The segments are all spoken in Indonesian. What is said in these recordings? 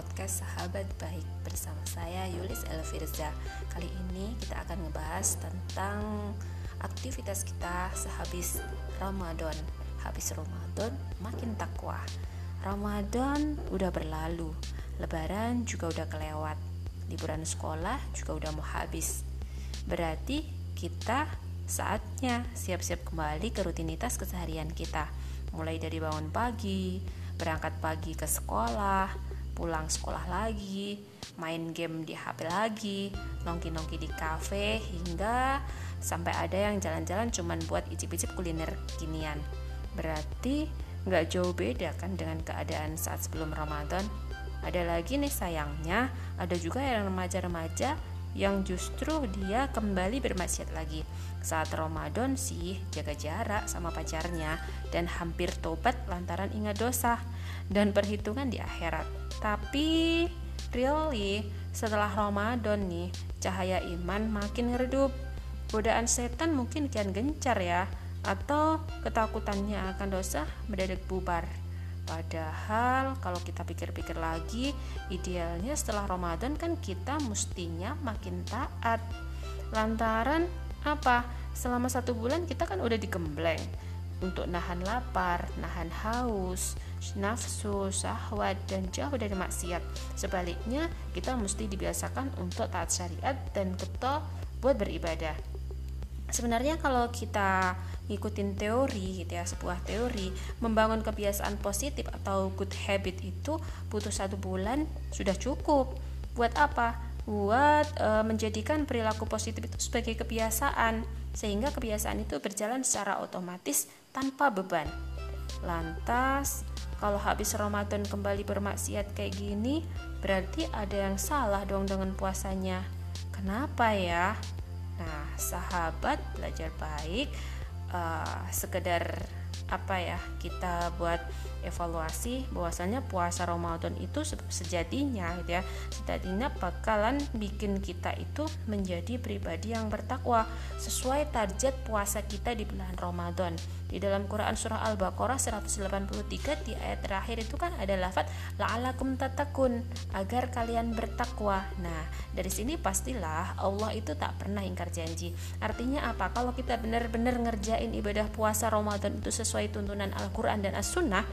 podcast Sahabat Baik bersama saya Yulis Elvirza. Kali ini kita akan ngebahas tentang aktivitas kita sehabis Ramadan. Habis Ramadan makin takwa. Ramadan udah berlalu, lebaran juga udah kelewat. Liburan sekolah juga udah mau habis. Berarti kita saatnya siap-siap kembali ke rutinitas keseharian kita. Mulai dari bangun pagi, berangkat pagi ke sekolah, pulang sekolah lagi, main game di HP lagi, nongki-nongki di kafe hingga sampai ada yang jalan-jalan cuman buat icip-icip kuliner kinian. Berarti nggak jauh beda kan dengan keadaan saat sebelum Ramadan. Ada lagi nih sayangnya, ada juga yang remaja-remaja yang justru dia kembali bermaksiat lagi. Saat Ramadan sih jaga jarak sama pacarnya dan hampir tobat lantaran ingat dosa dan perhitungan di akhirat. Tapi really setelah Ramadan nih cahaya iman makin redup. Godaan setan mungkin kian gencar ya atau ketakutannya akan dosa mendadak bubar. Padahal kalau kita pikir-pikir lagi, idealnya setelah Ramadan kan kita mestinya makin taat. Lantaran apa? Selama satu bulan kita kan udah digembleng untuk nahan lapar, nahan haus, nafsu, syahwat, dan jauh dari maksiat. Sebaliknya, kita mesti dibiasakan untuk taat syariat dan ketol buat beribadah. Sebenarnya kalau kita ngikutin teori gitu ya sebuah teori membangun kebiasaan positif atau good habit itu butuh satu bulan sudah cukup. Buat apa? Buat e, menjadikan perilaku positif itu sebagai kebiasaan sehingga kebiasaan itu berjalan secara otomatis tanpa beban. Lantas kalau habis Ramadan kembali bermaksiat kayak gini berarti ada yang salah dong dengan puasanya. Kenapa ya nah sahabat belajar baik uh, sekedar apa ya kita buat evaluasi bahwasanya puasa Ramadan itu sejatinya gitu ya sejatinya bakalan bikin kita itu menjadi pribadi yang bertakwa sesuai target puasa kita di bulan Ramadan di dalam Quran surah Al-Baqarah 183 di ayat terakhir itu kan ada lafaz la'alakum tatakun agar kalian bertakwa. Nah, dari sini pastilah Allah itu tak pernah ingkar janji. Artinya apa? Kalau kita benar-benar ngerjain ibadah puasa Ramadan itu sesuai tuntunan Al-Qur'an dan As-Sunnah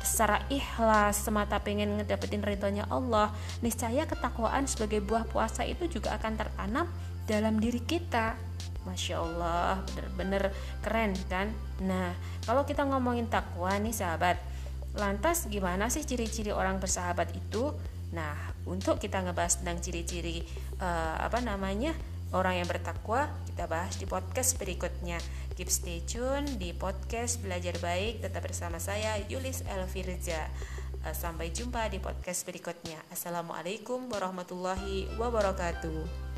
secara ikhlas semata pengen ngedapetin ridhonya Allah, niscaya ketakwaan sebagai buah puasa itu juga akan tertanam dalam diri kita Masya Allah, bener-bener keren kan? Nah, kalau kita ngomongin takwa nih sahabat, lantas gimana sih ciri-ciri orang bersahabat itu? Nah, untuk kita ngebahas tentang ciri-ciri uh, apa namanya orang yang bertakwa, kita bahas di podcast berikutnya. Keep stay tune di podcast belajar baik. Tetap bersama saya Yulis Elvirja. Uh, sampai jumpa di podcast berikutnya. Assalamualaikum warahmatullahi wabarakatuh.